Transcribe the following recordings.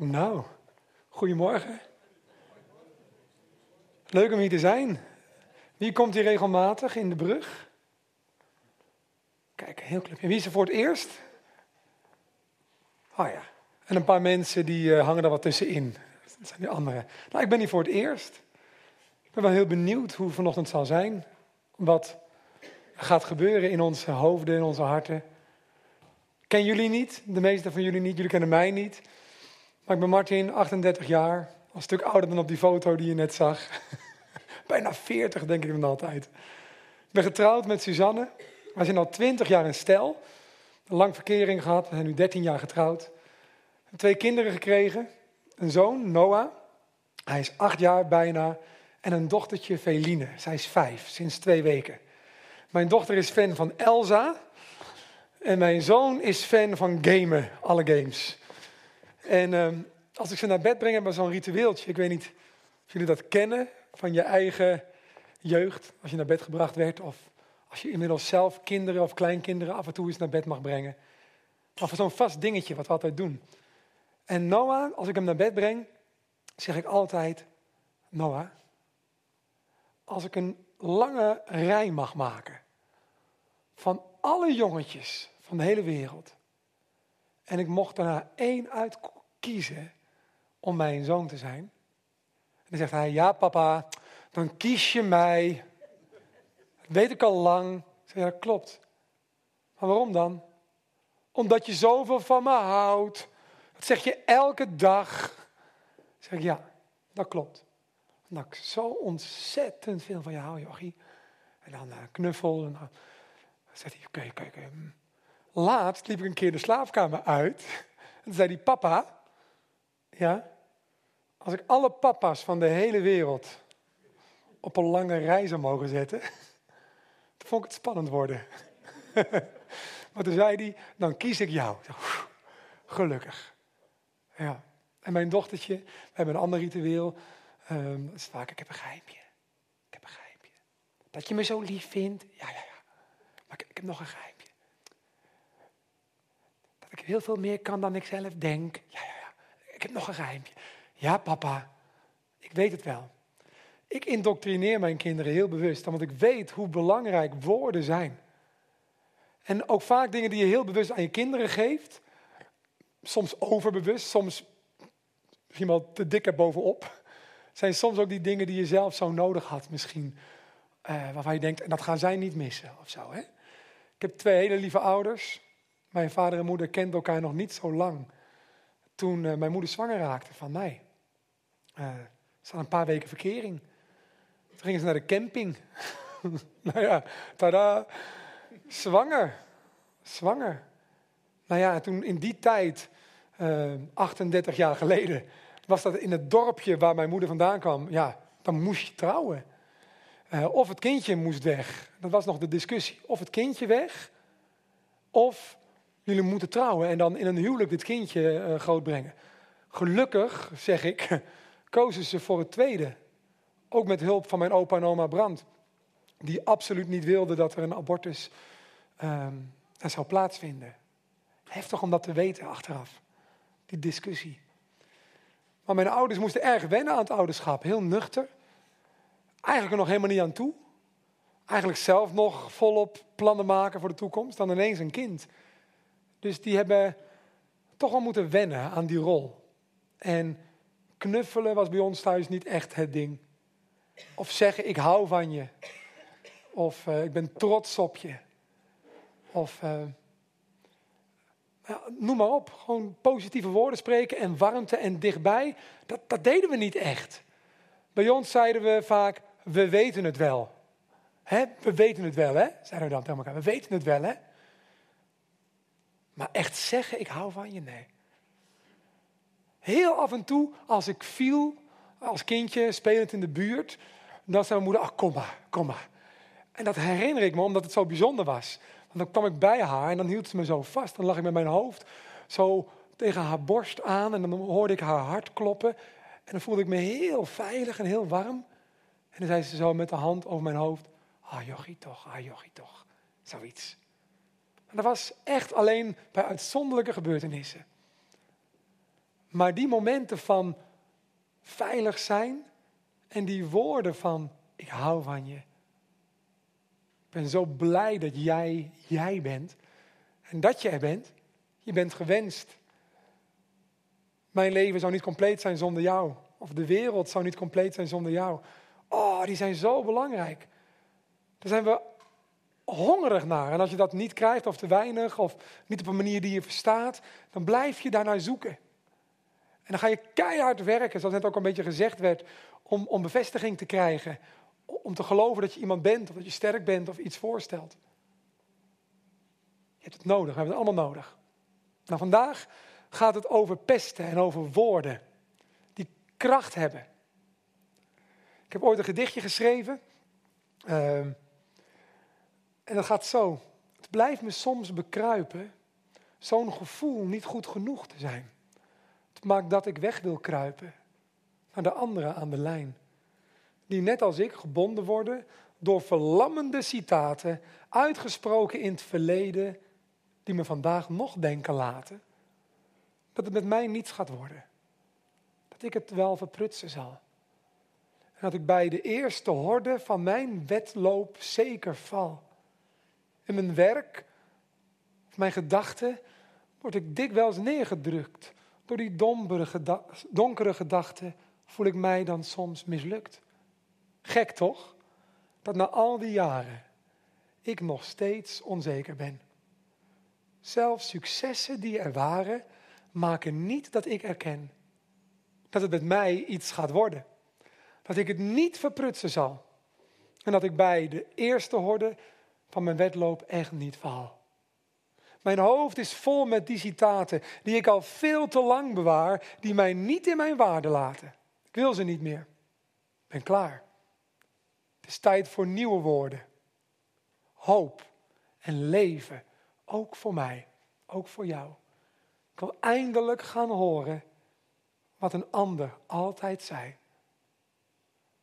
Nou, goedemorgen. Leuk om hier te zijn. Wie komt hier regelmatig in de brug? Kijk, heel clubje. Wie is er voor het eerst? Oh ja. En een paar mensen die uh, hangen er wat tussenin. Dat zijn die anderen. Nou, ik ben hier voor het eerst. Ik ben wel heel benieuwd hoe vanochtend zal zijn. Wat gaat gebeuren in onze hoofden, in onze harten. ken jullie niet, de meeste van jullie niet, jullie kennen mij niet. Maar ik ben Martin, 38 jaar, al een stuk ouder dan op die foto die je net zag. Bijna 40 denk ik dan altijd. Ik ben getrouwd met Suzanne. We zijn al 20 jaar in stel. Een lang verkering gehad, we zijn nu 13 jaar getrouwd. Twee kinderen gekregen. Een zoon, Noah. Hij is acht jaar bijna. En een dochtertje, Feline. Zij is vijf, sinds twee weken. Mijn dochter is fan van Elsa. En mijn zoon is fan van gamen, alle games. En uh, als ik ze naar bed breng, hebben we zo'n ritueeltje. Ik weet niet of jullie dat kennen van je eigen jeugd. Als je naar bed gebracht werd. Of als je inmiddels zelf kinderen of kleinkinderen af en toe eens naar bed mag brengen. Of zo'n vast dingetje wat we altijd doen. En Noah, als ik hem naar bed breng, zeg ik altijd: Noah, als ik een lange rij mag maken van alle jongetjes van de hele wereld. En ik mocht daarna één uitkiezen om mijn zoon te zijn. En dan zegt hij, ja papa, dan kies je mij. Dat weet ik al lang. Ik zeg, ja, dat klopt. Maar waarom dan? Omdat je zoveel van me houdt. Dat zeg je elke dag. Ik zeg, ja, dat klopt. Omdat ik zo ontzettend veel van je hou, Jochie. En dan uh, knuffel. En dan zegt hij, oké, okay, oké, hm. Laatst liep ik een keer de slaapkamer uit. En toen zei die papa, ja, als ik alle papa's van de hele wereld op een lange reis zou mogen zetten, toen vond ik het spannend worden. maar toen zei hij, dan kies ik jou. Gelukkig. Ja. En mijn dochtertje, we hebben een ander ritueel. Um, dat is vaak, ik heb een geheimje. Ik heb een geheimje. Dat je me zo lief vindt. Ja, ja, ja. Maar ik, ik heb nog een geheimje heel veel meer kan dan ik zelf denk. Ja, ja, ja. Ik heb nog een geheimje. Ja, papa, ik weet het wel. Ik indoctrineer mijn kinderen heel bewust, omdat ik weet hoe belangrijk woorden zijn. En ook vaak dingen die je heel bewust aan je kinderen geeft, soms overbewust, soms wel te dik bovenop, zijn soms ook die dingen die je zelf zo nodig had misschien. Uh, waarvan je denkt, en dat gaan zij niet missen of zo. Hè? Ik heb twee hele lieve ouders. Mijn vader en moeder kenden elkaar nog niet zo lang. Toen uh, mijn moeder zwanger raakte van mij. Uh, ze had een paar weken verkering. Toen gingen ze naar de camping. nou ja, tada. Zwanger. Zwanger. Nou ja, toen in die tijd, uh, eh, 38 jaar geleden, was dat in het dorpje waar mijn moeder vandaan kwam. Ja, dan moest je trouwen. Of het kindje moest weg. Dat was nog de discussie. Of het kindje weg, of jullie moeten trouwen en dan in een huwelijk dit kindje uh, grootbrengen. Gelukkig, zeg ik, kozen ze voor het tweede. Ook met hulp van mijn opa en oma Brand. Die absoluut niet wilden dat er een abortus uh, zou plaatsvinden. Heftig om dat te weten achteraf. Die discussie. Maar mijn ouders moesten erg wennen aan het ouderschap. Heel nuchter. Eigenlijk er nog helemaal niet aan toe. Eigenlijk zelf nog volop plannen maken voor de toekomst. Dan ineens een kind. Dus die hebben toch wel moeten wennen aan die rol. En knuffelen was bij ons thuis niet echt het ding. Of zeggen, ik hou van je. Of uh, ik ben trots op je. Of uh, ja, noem maar op. Gewoon positieve woorden spreken en warmte en dichtbij. Dat, dat deden we niet echt. Bij ons zeiden we vaak, we weten het wel. Hè? We weten het wel, hè? Zeiden we dan tegen elkaar. We weten het wel, hè? Maar echt zeggen, ik hou van je, nee. Heel af en toe, als ik viel, als kindje, spelend in de buurt, dan zei mijn moeder, ach, kom maar, kom maar. En dat herinner ik me, omdat het zo bijzonder was. Want dan kwam ik bij haar en dan hield ze me zo vast. Dan lag ik met mijn hoofd zo tegen haar borst aan en dan hoorde ik haar hart kloppen. En dan voelde ik me heel veilig en heel warm. En dan zei ze zo met de hand over mijn hoofd, ah jochie toch, ah jochie toch. Zoiets. En dat was echt alleen bij uitzonderlijke gebeurtenissen. Maar die momenten van veilig zijn en die woorden van ik hou van je. Ik ben zo blij dat jij jij bent en dat je er bent. Je bent gewenst. Mijn leven zou niet compleet zijn zonder jou. Of de wereld zou niet compleet zijn zonder jou. Oh, die zijn zo belangrijk. Daar zijn we hongerig naar. En als je dat niet krijgt of te weinig of niet op een manier die je verstaat, dan blijf je daarnaar zoeken. En dan ga je keihard werken, zoals net ook een beetje gezegd werd, om, om bevestiging te krijgen. Om te geloven dat je iemand bent, of dat je sterk bent, of iets voorstelt. Je hebt het nodig, we hebben het allemaal nodig. Nou, vandaag gaat het over pesten en over woorden die kracht hebben. Ik heb ooit een gedichtje geschreven. Uh, en dat gaat zo. Het blijft me soms bekruipen, zo'n gevoel niet goed genoeg te zijn. Het maakt dat ik weg wil kruipen naar de anderen aan de lijn. Die net als ik gebonden worden door verlammende citaten, uitgesproken in het verleden, die me vandaag nog denken laten dat het met mij niets gaat worden. Dat ik het wel verprutsen zal. En dat ik bij de eerste horde van mijn wedloop zeker val. In mijn werk, of mijn gedachten, word ik dikwijls neergedrukt. Door die donkere gedachten voel ik mij dan soms mislukt. Gek toch? Dat na al die jaren ik nog steeds onzeker ben. Zelfs successen die er waren, maken niet dat ik erken dat het met mij iets gaat worden. Dat ik het niet verprutsen zal. En dat ik bij de eerste horde van mijn wedloop echt niet val. Mijn hoofd is vol met die citaten die ik al veel te lang bewaar, die mij niet in mijn waarde laten. Ik wil ze niet meer. Ik ben klaar. Het is tijd voor nieuwe woorden. Hoop en leven, ook voor mij, ook voor jou. Ik wil eindelijk gaan horen wat een ander altijd zei.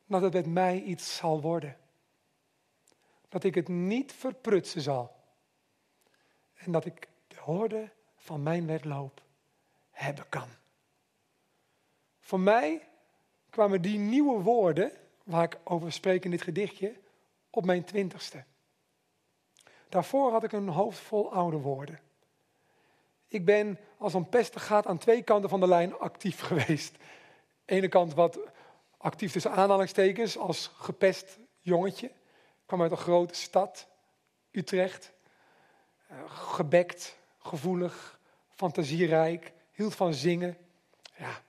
Dat het met mij iets zal worden. Dat ik het niet verprutsen zal. En dat ik de hoorde van mijn wedloop hebben kan. Voor mij kwamen die nieuwe woorden, waar ik over spreek in dit gedichtje, op mijn twintigste. Daarvoor had ik een hoofd vol oude woorden. Ik ben als een pester gaat aan twee kanten van de lijn actief geweest. Ene kant wat actief tussen aanhalingstekens als gepest jongetje. Kwam uit een grote stad, Utrecht. Uh, gebekt, gevoelig, fantasierijk, hield van zingen. Ja.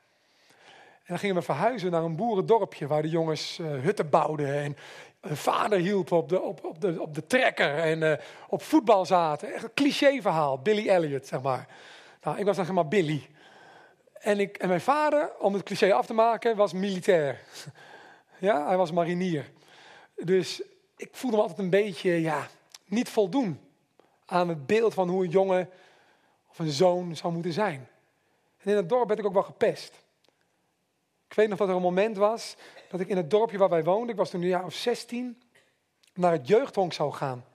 En dan gingen we verhuizen naar een boerendorpje waar de jongens uh, hutten bouwden en een vader hielp op de, op, op de, op de trekker en uh, op voetbal zaten. Echt een cliché verhaal, Billy Elliot, zeg maar. Nou, ik was dan zeg maar Billy. En, ik, en mijn vader, om het cliché af te maken, was militair. Ja, hij was marinier. Dus ik voelde me altijd een beetje, ja, niet voldoen aan het beeld van hoe een jongen of een zoon zou moeten zijn. En in het dorp werd ik ook wel gepest. Ik weet nog dat er een moment was dat ik in het dorpje waar wij woonden, ik was toen een jaar of 16, naar het jeugdhonk zou gaan.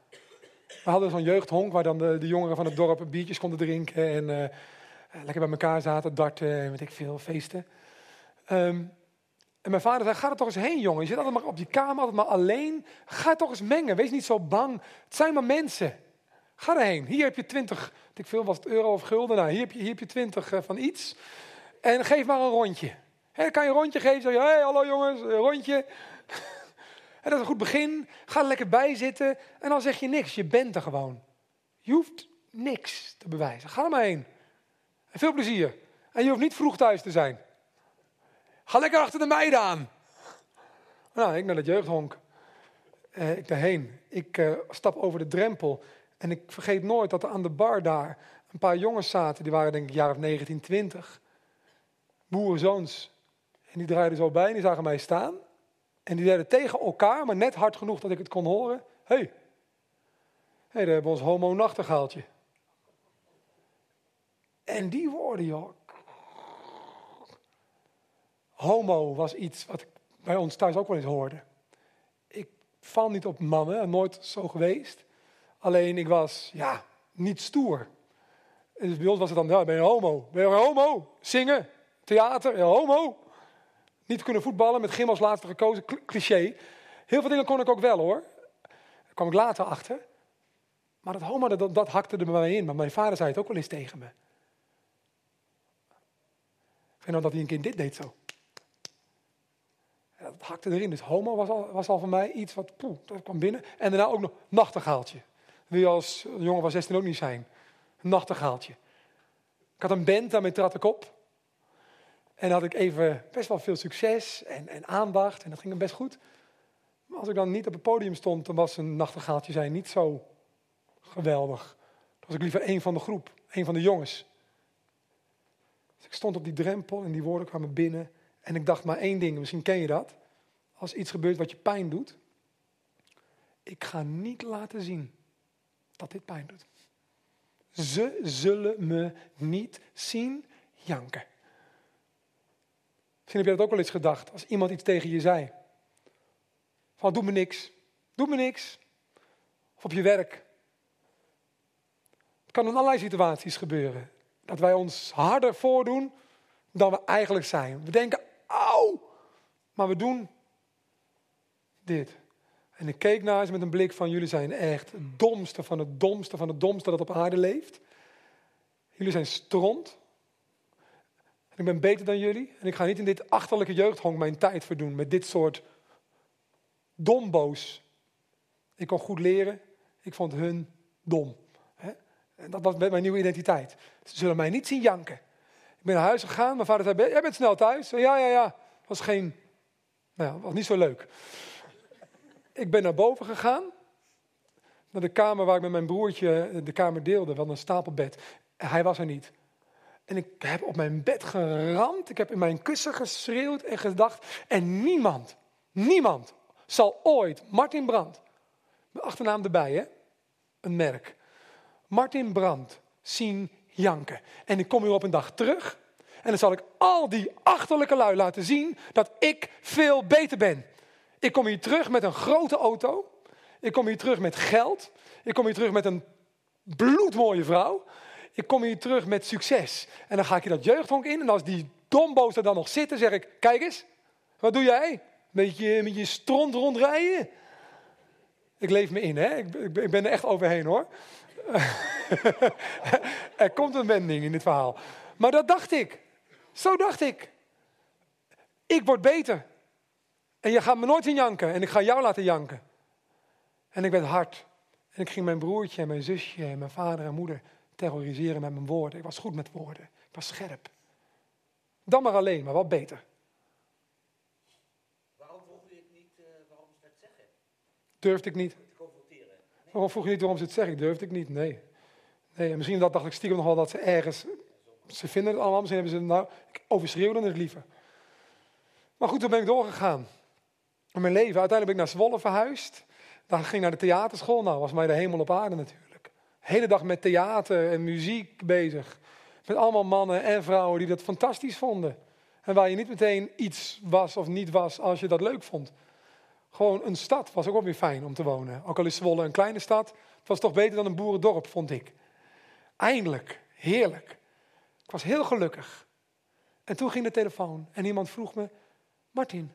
We hadden zo'n jeugdhonk waar dan de, de, jongeren van het dorp biertjes konden drinken en uh, lekker bij elkaar zaten, darten en weet ik veel, feesten. Um, en mijn vader zei, ga er toch eens heen jongen, je zit altijd maar op die kamer, altijd maar alleen. Ga toch eens mengen, wees niet zo bang. Het zijn maar mensen. Ga erheen. Hier heb je twintig, ik veel was het euro of gulden, nou hier heb je, hier heb je twintig uh, van iets. En geef maar een rondje. He, kan je een rondje geven? Zeg je, hey, hallo jongens, een rondje. en dat is een goed begin. Ga er lekker bij zitten. En dan zeg je niks. Je bent er gewoon. Je hoeft niks te bewijzen. Ga er maar heen. En veel plezier. En je hoeft niet vroeg thuis te zijn. Ga lekker achter de meiden aan. Nou, ik naar het jeugdhonk. Uh, ik daarheen. Ik uh, stap over de drempel. En ik vergeet nooit dat er aan de bar daar een paar jongens zaten. Die waren denk ik jaar of 19, 20. Boerenzoons. En die draaiden zo bij en die zagen mij staan. En die deden tegen elkaar, maar net hard genoeg dat ik het kon horen. Hé, hey, hey, daar hebben ons homo-nachtegaaltje. En die woorden, joh. Homo was iets wat ik bij ons thuis ook wel eens hoorde. Ik val niet op mannen, nooit zo geweest. Alleen ik was, ja, niet stoer. Dus bij ons was het dan, ja, ben je homo? Ben je homo? Zingen? theater, ja, homo. Niet kunnen voetballen, met Gim als laatste gekozen, cliché. Heel veel dingen kon ik ook wel hoor. Daar kwam ik later achter. Maar dat homo, dat, dat hakte er bij mij in. Maar mijn vader zei het ook wel eens tegen me. Weet nou dat hij een keer dit deed zo. Dat hakte erin. Dus homo was al, was al voor mij iets wat, poeh, dat kwam binnen. En daarna ook nog nachtegaaltje. Wil je als jongen van 16 ook niet zijn. Nachtegaaltje. Ik had een band, daarmee trad ik op. En had ik even best wel veel succes en, en aandacht. En dat ging best goed. Maar als ik dan niet op het podium stond, dan was een nachtegaaltje zijn niet zo geweldig. Dan was ik liever een van de groep, een van de jongens. Dus ik stond op die drempel en die woorden kwamen binnen. En ik dacht maar één ding, misschien ken je dat. Als iets gebeurt wat je pijn doet. Ik ga niet laten zien dat dit pijn doet. Ze zullen me niet zien janken. Misschien heb je dat ook wel eens gedacht, als iemand iets tegen je zei. Van doe me niks, doe me niks. Of op je werk. Het kan in allerlei situaties gebeuren. Dat wij ons harder voordoen dan we eigenlijk zijn. We denken, auw, maar we doen dit. En ik keek naar ze met een blik van, jullie zijn echt het domste van het domste van het domste dat op aarde leeft. Jullie zijn stront. En ik ben beter dan jullie. En ik ga niet in dit achterlijke jeugdhong mijn tijd verdoen met dit soort domboos. Ik kon goed leren. Ik vond hun dom. En dat was mijn nieuwe identiteit. Ze zullen mij niet zien janken. Ik ben naar huis gegaan. Mijn vader zei, jij bent snel thuis. Ja, ja, ja. Was geen, nou ja, was niet zo leuk. Ik ben naar boven gegaan. Naar de kamer waar ik met mijn broertje de kamer deelde. Wel een stapelbed. Hij was er niet. En ik heb op mijn bed geramd. Ik heb in mijn kussen geschreeuwd en gedacht. En niemand, niemand zal ooit Martin Brandt, mijn achternaam erbij hè, een merk. Martin Brandt zien En ik kom u op een dag terug. En dan zal ik al die achterlijke lui laten zien dat ik veel beter ben. Ik kom hier terug met een grote auto. Ik kom hier terug met geld. Ik kom hier terug met een bloedmooie vrouw. Ik kom hier terug met succes. En dan ga ik hier dat jeugdhonk in. En als die domboos er dan nog zitten, zeg ik: Kijk eens, wat doe jij? Met je, met je stront rondrijden? Ik leef me in, hè? Ik, ik ben er echt overheen hoor. er komt een wending in dit verhaal. Maar dat dacht ik. Zo dacht ik. Ik word beter. En je gaat me nooit in janken. En ik ga jou laten janken. En ik werd hard. En ik ging mijn broertje en mijn zusje en mijn vader en moeder terroriseren met mijn woorden. Ik was goed met woorden. Ik was scherp. Dan maar alleen, maar wat beter. Waarom vroeg je het niet uh, waarom ze het zeggen? Durfde ik niet. Waarom vroeg je niet waarom ze het zeggen? Durfde ik niet, nee. Nee, en misschien dat dacht ik stiekem nog wel dat ze ergens... Ze vinden het allemaal, misschien hebben ze nou... Ik overschreeuwde het liever. Maar goed, toen ben ik doorgegaan. In mijn leven. Uiteindelijk ben ik naar Zwolle verhuisd. Dan ging ik naar de theaterschool. Nou, was mij de hemel op aarde natuurlijk. hele dag met theater en muziek bezig. Met allemaal mannen en vrouwen die dat fantastisch vonden. En waar je niet meteen iets was of niet was als je dat leuk vond. Gewoon een stad was ook wel weer fijn om te wonen. Ook al is Zwolle een kleine stad. Het was toch beter dan een boerendorp, vond ik. Eindelijk. Heerlijk. Ik was heel gelukkig. En toen ging de telefoon en iemand vroeg me: Martin,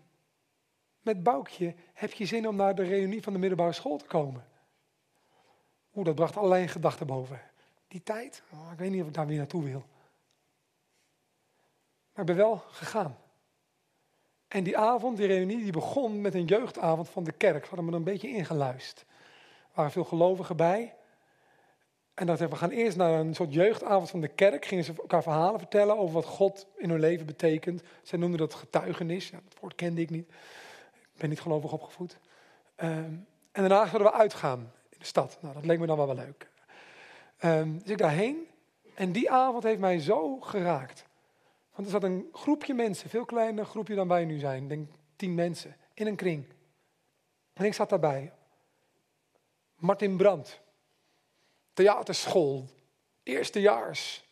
met Boukje heb je zin om naar de reunie van de middelbare school te komen? Oeh, dat bracht allerlei gedachten boven. Die tijd, oh, ik weet niet of ik daar weer naartoe wil. Maar ik ben wel gegaan. En die avond, die reunie, die begon met een jeugdavond van de kerk. We hadden me een beetje ingeluisterd. Er waren veel gelovigen bij. En dat we gaan eerst naar een soort jeugdavond van de kerk. Gingen ze elkaar verhalen vertellen over wat God in hun leven betekent. Zij noemden dat getuigenis. Ja, dat woord kende ik niet. Ik ben niet gelovig opgevoed. Um, en daarna zouden we uitgaan in de stad. Nou, dat leek me dan wel wel leuk. Um, dus ik daarheen. En die avond heeft mij zo geraakt. Want er zat een groepje mensen, veel kleiner groepje dan wij nu zijn. Denk tien mensen, in een kring. En ik zat daarbij. Martin Brandt theaterschool, eerstejaars.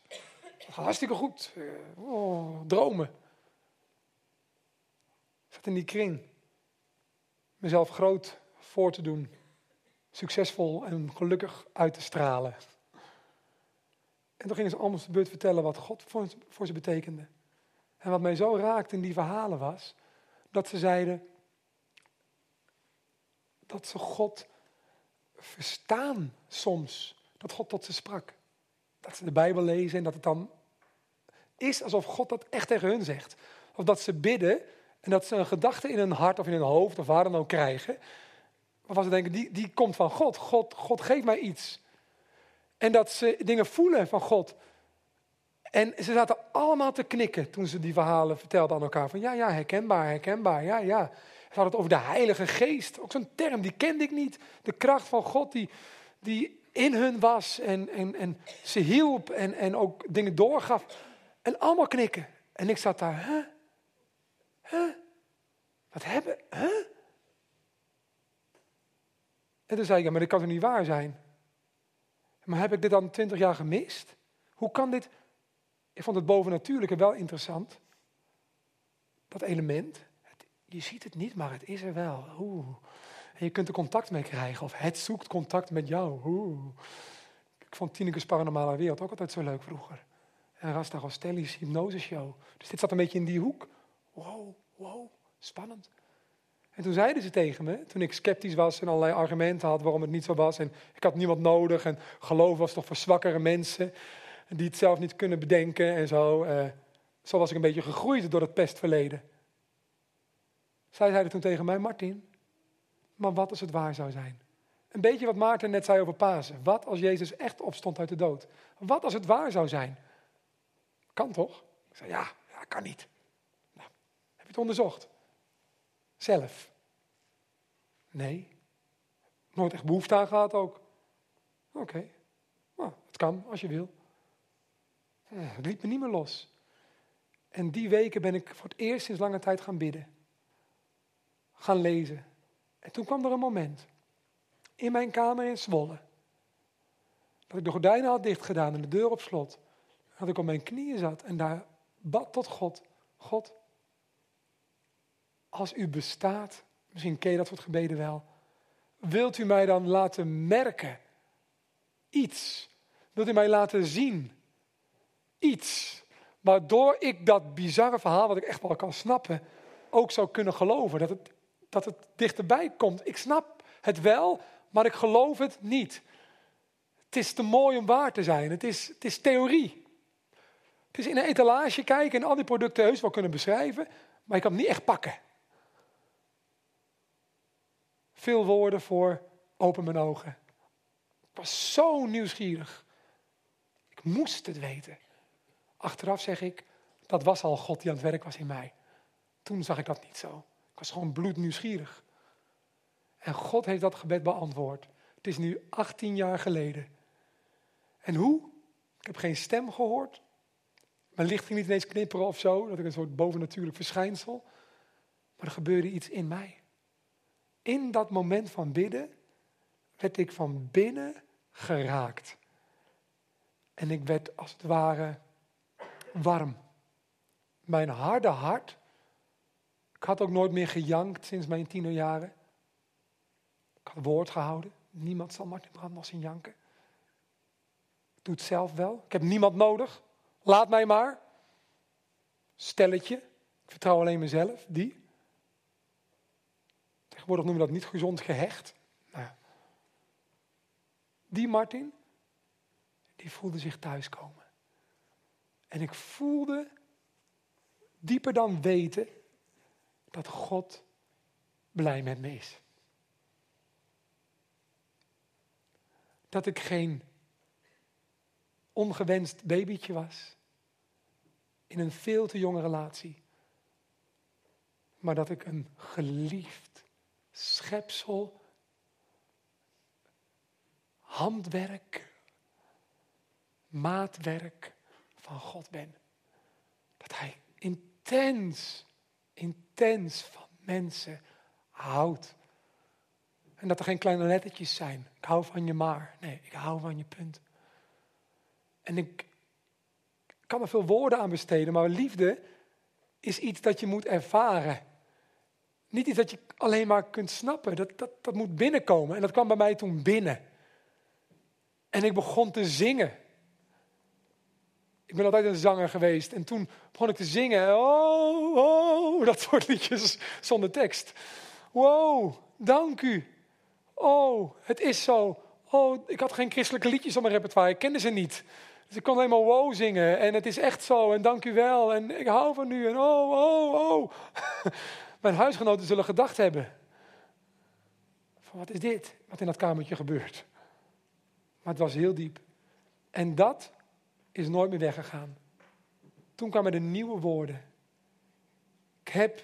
Hartstikke goed. Oh, dromen. Ik zat in die kring. Mezelf groot voor te doen. Succesvol en gelukkig uit te stralen. En toen gingen ze allemaal de beurt vertellen wat God voor ze betekende. En wat mij zo raakte in die verhalen was dat ze zeiden dat ze God verstaan soms. Dat God tot ze sprak. Dat ze de Bijbel lezen en dat het dan is alsof God dat echt tegen hun zegt. Of dat ze bidden en dat ze een gedachte in hun hart of in hun hoofd of waar dan ook krijgen. Waarvan ze denken, die, die komt van God. God. God geeft mij iets. En dat ze dingen voelen van God. En ze zaten allemaal te knikken toen ze die verhalen vertelden aan elkaar. Van ja, ja, herkenbaar, herkenbaar, ja, ja. Ze hadden het over de Heilige Geest. Ook zo'n term, die kende ik niet. De kracht van God die, die in hun was en, en, en ze hielp en, en ook dingen doorgaf. En allemaal knikken. En ik zat daar, hè? Huh? Wat hebben, hè? En toen zei ik, ja, maar dit kan toch niet waar zijn? Maar heb ik dit dan twintig jaar gemist? Hoe kan dit? Ik vond het bovennatuurlijke wel interessant. Dat element. Je ziet het niet, maar het is er wel. Oeh. En je kunt er contact mee krijgen. Of het zoekt contact met jou. Oeh. Ik vond Tineke's Paranormale Wereld ook altijd zo leuk vroeger. En Rasta Rostelli's hypnoseshow. Dus dit zat een beetje in die hoek. Wow, wow, spannend. En toen zeiden ze tegen me, toen ik sceptisch was en allerlei argumenten had waarom het niet zo was. En ik had niemand nodig en geloof was toch voor zwakkere mensen. Die het zelf niet kunnen bedenken en zo. Eh, zo was ik een beetje gegroeid door het pestverleden. Zij zeiden toen tegen mij, Martin, maar wat als het waar zou zijn? Een beetje wat Maarten net zei over Pasen. Wat als Jezus echt opstond uit de dood? Wat als het waar zou zijn? Kan toch? Ik zei, ja, ja kan niet. Nou, heb je het onderzocht? Zelf? Nee. Nooit echt behoefte aan gehad ook. Oké, nou, het kan als je wil. Het liet me niet meer los. En die weken ben ik voor het eerst sinds lange tijd gaan bidden. Gaan lezen. En toen kwam er een moment. In mijn kamer in Zwolle. Dat ik de gordijnen had dichtgedaan en de deur op slot. Dat ik op mijn knieën zat en daar bad tot God. God, als u bestaat, misschien ken je dat soort gebeden wel. Wilt u mij dan laten merken? Iets. Wilt u mij laten zien? Iets. Waardoor ik dat bizarre verhaal, wat ik echt wel kan snappen, ook zou kunnen geloven. Dat het, dat het dichterbij komt. Ik snap het wel, maar ik geloof het niet. Het is te mooi om waar te zijn. Het is, het is theorie. Het is in een etalage kijken en al die producten heus wel kunnen beschrijven, maar ik kan het niet echt pakken. Veel woorden voor open mijn ogen. Ik was zo nieuwsgierig. Ik moest het weten. Achteraf zeg ik, dat was al God die aan het werk was in mij. Toen zag ik dat niet zo. Ik was gewoon bloednieuwsgierig. En God heeft dat gebed beantwoord. Het is nu 18 jaar geleden. En hoe? Ik heb geen stem gehoord. Mijn licht ging niet ineens knipperen of zo, dat ik een soort bovennatuurlijk verschijnsel. Maar er gebeurde iets in mij. In dat moment van bidden werd ik van binnen geraakt. En ik werd als het ware warm. Mijn harde hart. Ik had ook nooit meer gejankt sinds mijn tienerjaren. Ik had woord gehouden. Niemand zal Martin Brandmos in janken. Ik doe het zelf wel. Ik heb niemand nodig. Laat mij maar. Stelletje. Ik vertrouw alleen mezelf. Die. Tegenwoordig noemen we dat niet gezond gehecht. Nou. Die Martin, die voelde zich thuiskomen. En ik voelde dieper dan weten dat God blij met me is. Dat ik geen ongewenst babytje was. In een veel te jonge relatie. Maar dat ik een geliefd schepsel, handwerk, maatwerk van God ben. Dat Hij intens, intens van mensen houdt. En dat er geen kleine lettertjes zijn. Ik hou van je maar. Nee, ik hou van je punt. En ik kan er veel woorden aan besteden, maar liefde is iets dat je moet ervaren. Niet iets dat je alleen maar kunt snappen. Dat, dat, dat moet binnenkomen. En dat kwam bij mij toen binnen. En ik begon te zingen. Ik ben altijd een zanger geweest. En toen begon ik te zingen. Oh, oh, dat soort liedjes zonder tekst. Wow, dank u. Oh, het is zo. Oh, ik had geen christelijke liedjes op mijn repertoire. Ik kende ze niet. Dus ik kon alleen maar wow zingen. En het is echt zo. En dank u wel. En ik hou van u. En oh, oh, oh. Mijn huisgenoten zullen gedacht hebben. Van wat is dit? Wat in dat kamertje gebeurt. Maar het was heel diep. En dat is nooit meer weggegaan. Toen kwamen de nieuwe woorden. Ik heb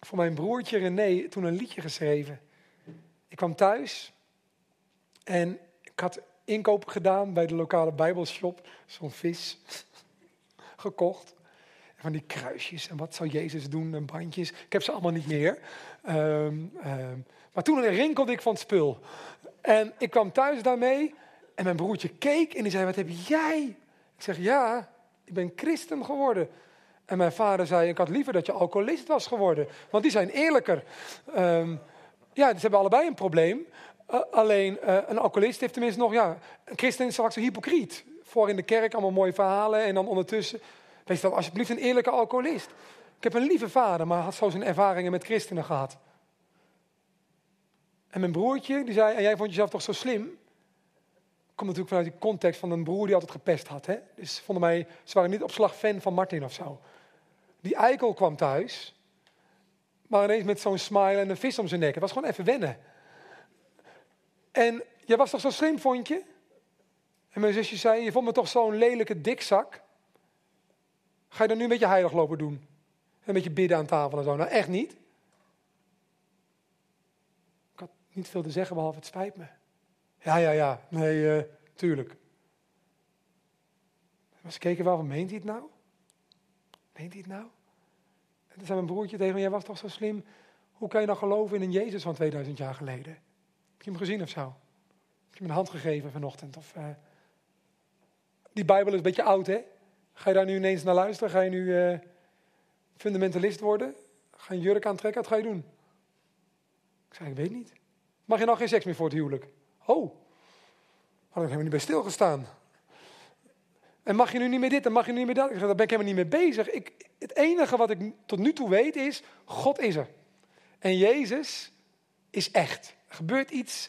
voor mijn broertje René toen een liedje geschreven. Ik kwam thuis en ik had inkopen gedaan bij de lokale Bijbelshop. Zo'n vis gekocht. Van die kruisjes en wat zou Jezus doen en bandjes. Ik heb ze allemaal niet meer. Um, um, maar toen rinkelde ik van het spul. En ik kwam thuis daarmee en mijn broertje keek en die zei, wat heb jij? Zeg, ja, ik ben christen geworden. En mijn vader zei, ik had liever dat je alcoholist was geworden. Want die zijn eerlijker. Um, ja, ze hebben allebei een probleem. Uh, alleen uh, een alcoholist heeft tenminste nog, ja, een christen is straks een hypocriet. Voor in de kerk allemaal mooie verhalen en dan ondertussen. Wees dan alsjeblieft een eerlijke alcoholist. Ik heb een lieve vader, maar had zo zijn ervaringen met christenen gehad. En mijn broertje, die zei, en jij vond jezelf toch zo slim? Komt natuurlijk vanuit die context van een broer die altijd gepest had. Hè? Dus vonden mij, ze waren niet op slag fan van Martin of zo. Die eikel kwam thuis, maar ineens met zo'n smile en een vis om zijn nek. Het was gewoon even wennen. En jij was toch zo slim, vond je? En mijn zusje zei, je vond me toch zo'n lelijke dikzak? Ga je dan nu een beetje heilig lopen doen? Een beetje bidden aan tafel en zo? Nou, echt niet. Ik had niet veel te zeggen, behalve het spijt me. Ja, ja, ja. Nee, uh, tuurlijk. Maar ze keken wel van, meent hij het nou? Meent hij het nou? En toen zei mijn broertje tegen me, jij was toch zo slim. Hoe kan je nou geloven in een Jezus van 2000 jaar geleden? Heb je hem gezien of zo? Heb je hem een hand gegeven vanochtend? Of, uh... Die Bijbel is een beetje oud, hè? Ga je daar nu ineens naar luisteren? Ga je nu uh, fundamentalist worden? Ga je jurk aantrekken? Wat ga je doen? Ik zei, ik weet niet. Mag je nou geen seks meer voor het huwelijk? Oh, had ik helemaal niet bij stilgestaan. En mag je nu niet meer dit en mag je nu niet meer dat? Ik zeg, daar ben ik helemaal niet mee bezig. Ik, het enige wat ik tot nu toe weet is, God is er. En Jezus is echt. Er gebeurt iets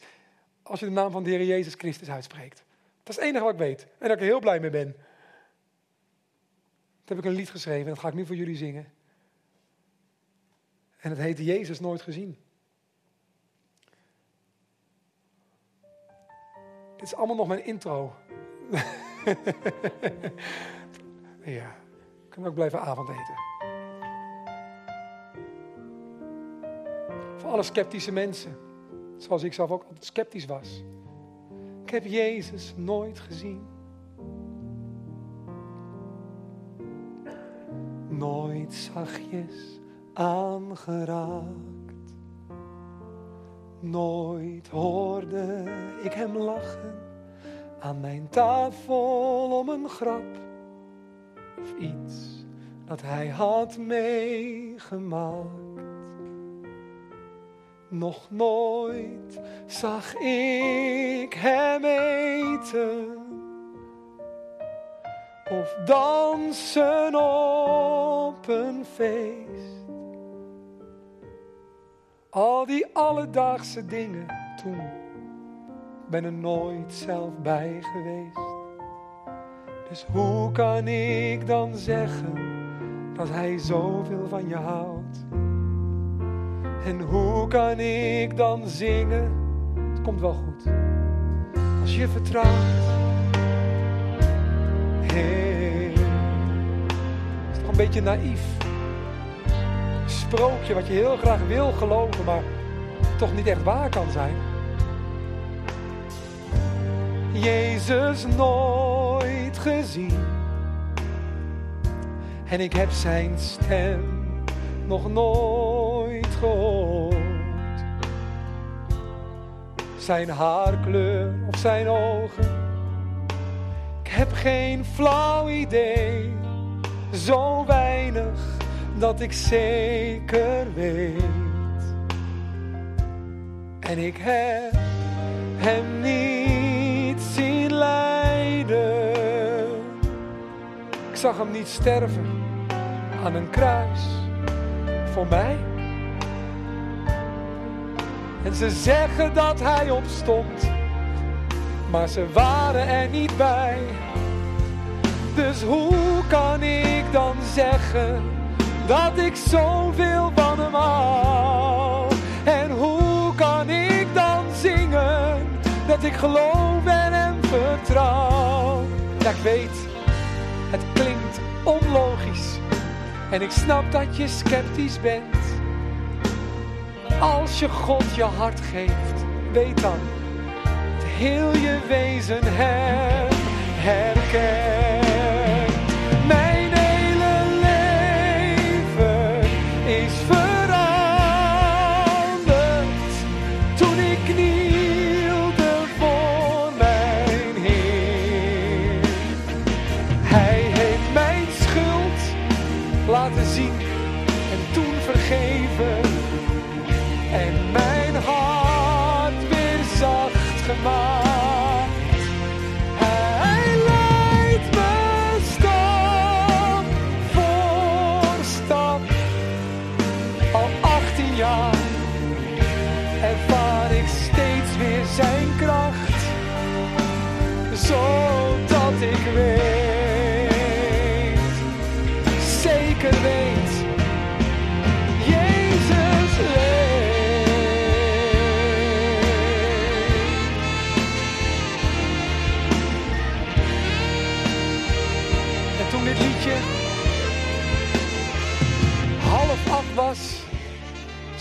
als je de naam van de Heer Jezus Christus uitspreekt. Dat is het enige wat ik weet. En dat ik er heel blij mee ben. Dat heb ik een lied geschreven en dat ga ik nu voor jullie zingen. En het heet Jezus nooit gezien. Dit is allemaal nog mijn intro. ja, ik kan ook blijven avondeten. Voor alle sceptische mensen, zoals ik zelf ook altijd sceptisch was. Ik heb Jezus nooit gezien. Nooit zachtjes aangeraakt Nooit hoorde ik hem lachen aan mijn tafel om een grap of iets dat hij had meegemaakt. Nog nooit zag ik hem eten of dansen op een feest. Al die alledaagse dingen toen. Ben er nooit zelf bij geweest. Dus hoe kan ik dan zeggen dat hij zoveel van je houdt? En hoe kan ik dan zingen? Het komt wel goed. Als je vertrouwt. Hey, is toch een beetje naïef sprookje wat je heel graag wil geloven, maar toch niet echt waar kan zijn. Jezus nooit gezien. En ik heb zijn stem nog nooit gehoord. Zijn haarkleur of zijn ogen. Ik heb geen flauw idee, zo weinig dat ik zeker weet. En ik heb hem niet zien lijden. zag hem niet sterven aan een kruis voor mij. En ze zeggen dat hij opstond, maar ze waren er niet bij. Dus hoe kan ik dan zeggen dat ik zoveel van hem hou? En hoe kan ik dan zingen dat ik geloof en hem vertrouw? Ja, ik weet, het klinkt onlogisch en ik snap dat je sceptisch bent. Als je God je hart geeft, weet dan dat heel je wezen hem herkent.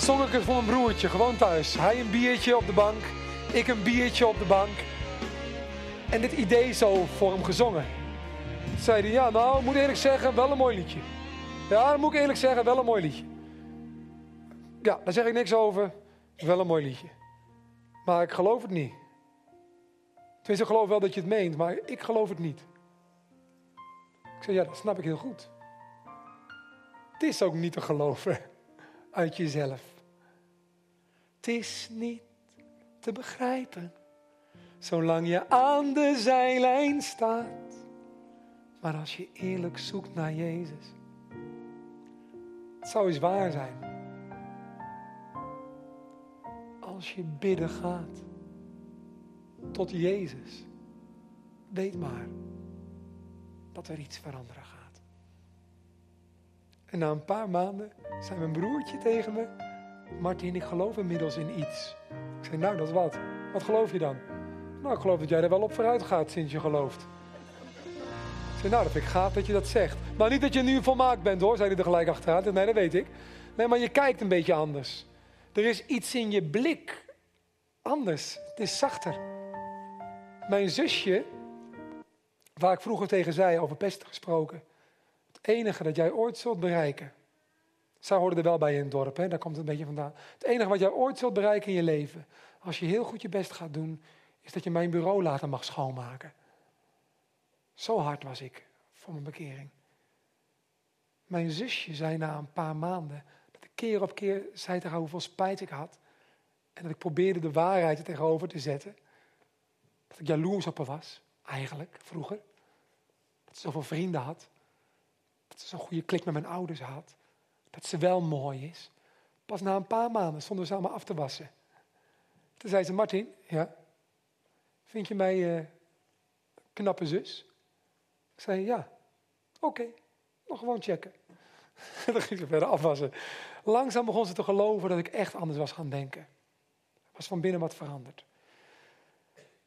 Zong ik het voor mijn broertje, gewoon thuis. Hij een biertje op de bank, ik een biertje op de bank. En dit idee zo voor hem gezongen. Zei hij, ja nou, moet eerlijk zeggen, wel een mooi liedje. Ja, dat moet ik eerlijk zeggen, wel een mooi liedje. Ja, daar zeg ik niks over. Wel een mooi liedje. Maar ik geloof het niet. Tenminste, ik geloof wel dat je het meent, maar ik geloof het niet. Ik zei, ja, dat snap ik heel goed. Het is ook niet te geloven uit jezelf. Het is niet te begrijpen, zolang je aan de zijlijn staat. Maar als je eerlijk zoekt naar Jezus, het zou eens waar zijn. Als je bidden gaat tot Jezus, weet maar dat er iets veranderen gaat. En na een paar maanden zei mijn broertje tegen me: Martin, ik geloof inmiddels in iets. Ik zei: Nou, dat is wat. Wat geloof je dan? Nou, ik geloof dat jij er wel op vooruit gaat sinds je gelooft. Ik zei: Nou, dat vind ik gaaf dat je dat zegt. Maar niet dat je nu volmaakt bent hoor, zei hij er gelijk achteraan. Nee, dat weet ik. Nee, maar je kijkt een beetje anders. Er is iets in je blik anders. Het is zachter. Mijn zusje, waar ik vroeger tegen zei, over pesten gesproken. Het enige dat jij ooit zult bereiken. Zij hoorden er wel bij in het dorp, hè? daar komt het een beetje vandaan. Het enige wat jij ooit zult bereiken in je leven, als je heel goed je best gaat doen, is dat je mijn bureau later mag schoonmaken. Zo hard was ik voor mijn bekering. Mijn zusje zei na een paar maanden, dat ik keer op keer zei tegen haar hoeveel spijt ik had. En dat ik probeerde de waarheid er tegenover te zetten. Dat ik jaloers op haar was, eigenlijk, vroeger. Dat ze zoveel vrienden had. Dat ze zo'n goede klik met mijn ouders had. Dat ze wel mooi is. Pas na een paar maanden stonden we samen af te wassen. Toen zei ze, Martin, ja, vind je mij eh, knappe zus? Ik zei, ja, oké, nog gewoon checken. Dan ging ze verder afwassen. Langzaam begon ze te geloven dat ik echt anders was gaan denken. Was van binnen wat veranderd.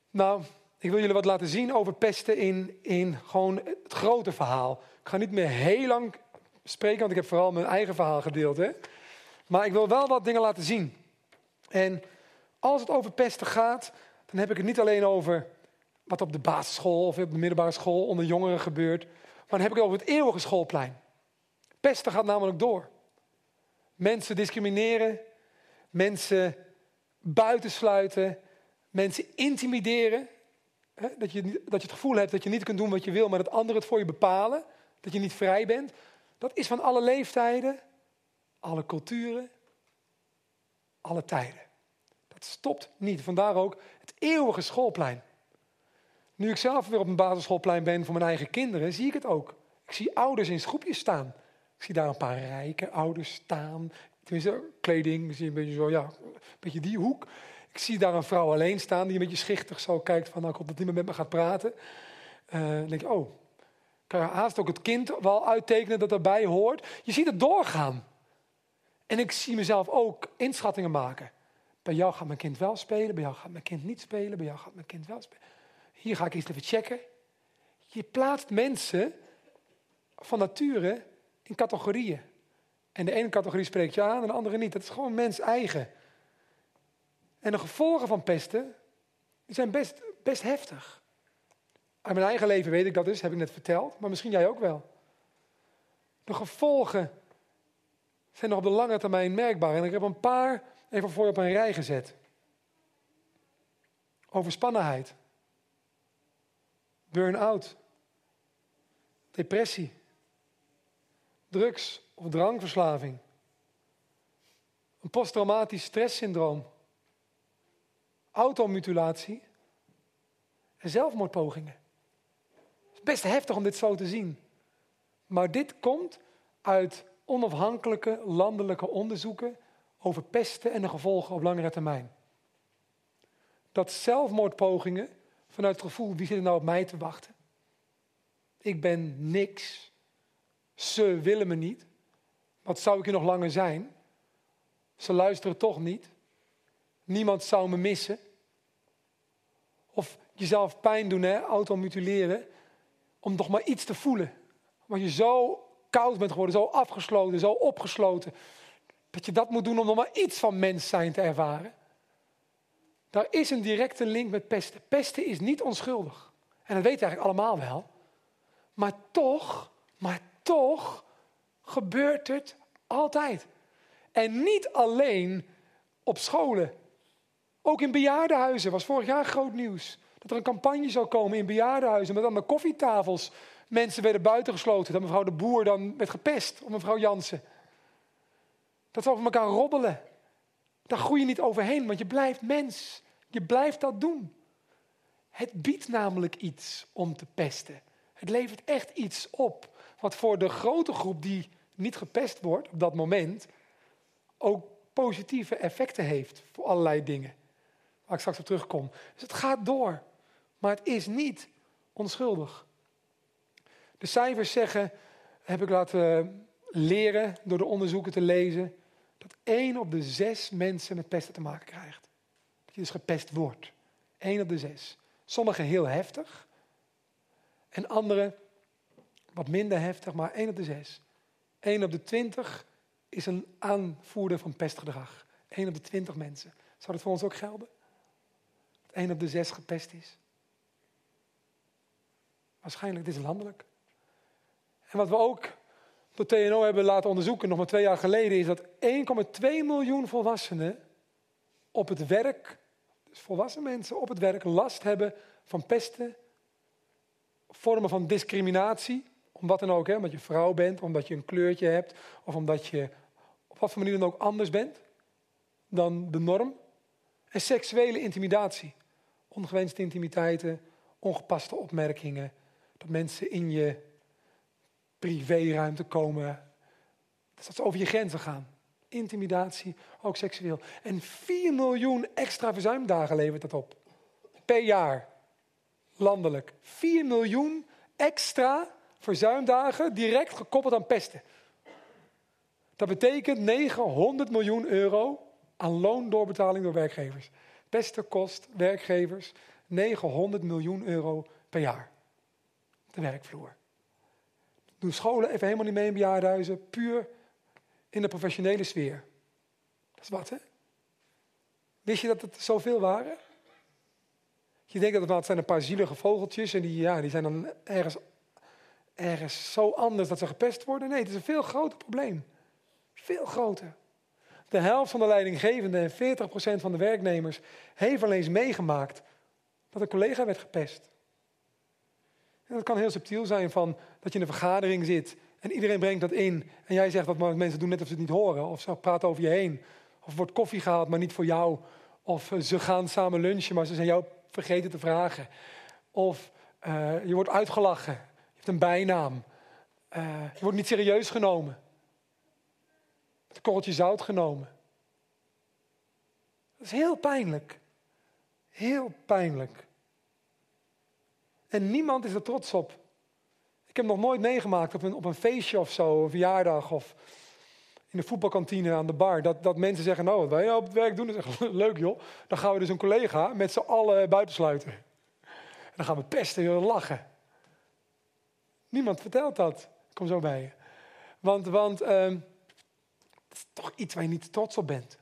Nou, ik wil jullie wat laten zien over pesten in, in gewoon het grote verhaal. Ik ga niet meer heel lang spreken, want ik heb vooral mijn eigen verhaal gedeeld. Hè? Maar ik wil wel wat dingen laten zien. En als het over pesten gaat, dan heb ik het niet alleen over wat op de basisschool of op de middelbare school onder jongeren gebeurt. Maar dan heb ik het over het eeuwige schoolplein. Pesten gaat namelijk door. Mensen discrimineren, mensen buitensluiten, mensen intimideren. Dat, je, dat je het gevoel hebt dat je niet kunt doen wat je wil, maar dat anderen het voor je bepalen. Dat je niet vrij bent. Dat is van alle leeftijden, alle culturen, alle tijden. Dat stopt niet. Vandaar ook het eeuwige schoolplein. Nu ik zelf weer op een basisschoolplein ben voor mijn eigen kinderen, zie ik het ook Ik zie ouders in groepjes staan. Ik zie daar een paar rijke ouders staan. Tenminste, kleding, zie een beetje zo, ja, een beetje die hoek. Ik zie daar een vrouw alleen staan die een beetje schichtig zo kijkt van, nou, ik hoop dat niemand met me gaat praten. Eh, dan denk je, oh, kan je haast ook het kind wel uittekenen dat erbij hoort. Je ziet het doorgaan. En ik zie mezelf ook inschattingen maken. Bij jou gaat mijn kind wel spelen, bij jou gaat mijn kind niet spelen, bij jou gaat mijn kind wel spelen. Hier ga ik eens even checken. Je plaatst mensen van nature in categorieën. En de ene categorie spreekt je aan en de andere niet. Dat is gewoon mens eigen. En de gevolgen van pesten zijn best, best heftig. Uit mijn eigen leven weet ik dat dus, heb ik net verteld. Maar misschien jij ook wel. De gevolgen zijn nog op de lange termijn merkbaar. En ik heb een paar even voor je op een rij gezet. Overspannenheid. Burn-out. Depressie. Drugs- of drankverslaving. Een posttraumatisch stresssyndroom. Automutilatie. En zelfmoordpogingen. Best heftig om dit zo te zien. Maar dit komt uit onafhankelijke landelijke onderzoeken over pesten en de gevolgen op langere termijn. Dat zelfmoordpogingen vanuit het gevoel, wie zit er nou op mij te wachten? Ik ben niks. Ze willen me niet. Wat zou ik hier nog langer zijn? Ze luisteren toch niet. Niemand zou me missen. Of jezelf pijn doen, hè, automutileren. Om nog maar iets te voelen. Want je zo koud bent geworden, zo afgesloten, zo opgesloten. Dat je dat moet doen om nog maar iets van mens zijn te ervaren. Daar is een directe link met pesten. Pesten is niet onschuldig. En dat weten we eigenlijk allemaal wel. Maar toch, maar toch gebeurt het altijd. En niet alleen op scholen. Ook in bejaardenhuizen was vorig jaar groot nieuws. Dat er een campagne zou komen in bejaardenhuizen met allemaal koffietafels. Mensen werden buitengesloten. Dat mevrouw de Boer dan werd gepest op mevrouw Jansen. Dat ze over elkaar robbelen. Daar groei je niet overheen, want je blijft mens. Je blijft dat doen. Het biedt namelijk iets om te pesten. Het levert echt iets op. Wat voor de grote groep die niet gepest wordt op dat moment, ook positieve effecten heeft voor allerlei dingen. Waar ik straks op terugkom. Dus het gaat door. Maar het is niet onschuldig. De cijfers zeggen, heb ik laten leren door de onderzoeken te lezen, dat één op de zes mensen met pesten te maken krijgt. Dat je dus gepest wordt. Eén op de zes. Sommigen heel heftig. En anderen wat minder heftig, maar één op de zes. Eén op de twintig is een aanvoerder van pestgedrag. Eén op de twintig mensen. Zou dat voor ons ook gelden? Dat één op de zes gepest is? Waarschijnlijk, dit is landelijk. En wat we ook door TNO hebben laten onderzoeken, nog maar twee jaar geleden, is dat 1,2 miljoen volwassenen op het werk, dus volwassen mensen op het werk, last hebben van pesten, vormen van discriminatie, om wat dan ook, hè, omdat je vrouw bent, omdat je een kleurtje hebt, of omdat je op wat voor manier dan ook anders bent dan de norm. En seksuele intimidatie, ongewenste intimiteiten, ongepaste opmerkingen, dat mensen in je privéruimte komen. Dat ze over je grenzen gaan. Intimidatie, ook seksueel. En 4 miljoen extra verzuimdagen levert dat op. Per jaar. Landelijk. 4 miljoen extra verzuimdagen direct gekoppeld aan pesten. Dat betekent 900 miljoen euro aan loondoorbetaling door werkgevers. Pesten kost werkgevers 900 miljoen euro per jaar. De werkvloer doen scholen even helemaal niet mee in bejaardenhuizen. Puur in de professionele sfeer. Dat is wat, hè? Wist je dat het zoveel waren? Je denkt dat het, zijn een paar zielige vogeltjes en die, ja, die zijn dan ergens, ergens zo anders dat ze gepest worden. Nee, het is een veel groter probleem. Veel groter. De helft van de leidinggevenden en 40% van de werknemers heeft al eens meegemaakt dat een collega werd gepest. En dat kan heel subtiel zijn van dat je in een vergadering zit en iedereen brengt dat in. En jij zegt wat mensen doen net of ze het niet horen. Of ze praten over je heen. Of wordt koffie gehaald, maar niet voor jou. Of eh, ze gaan samen lunchen, maar ze zijn jou vergeten te vragen. Of uh, je wordt uitgelachen. Je hebt een bijnaam. Eh, je wordt niet serieus genomen. Het korreltje zout genomen. Dat is heel pijnlijk. Heel pijnlijk. En niemand is er trots op. Ik heb nog nooit meegemaakt op een, op een feestje of zo, een verjaardag of in de voetbalkantine aan de bar, dat, dat mensen zeggen, nou wat wij nou op het werk doen, is leuk joh. Dan gaan we dus een collega met z'n allen buitensluiten. En dan gaan we pesten en lachen. Niemand vertelt dat. Ik kom zo bij je. Want, want ehm, dat is toch iets waar je niet trots op bent.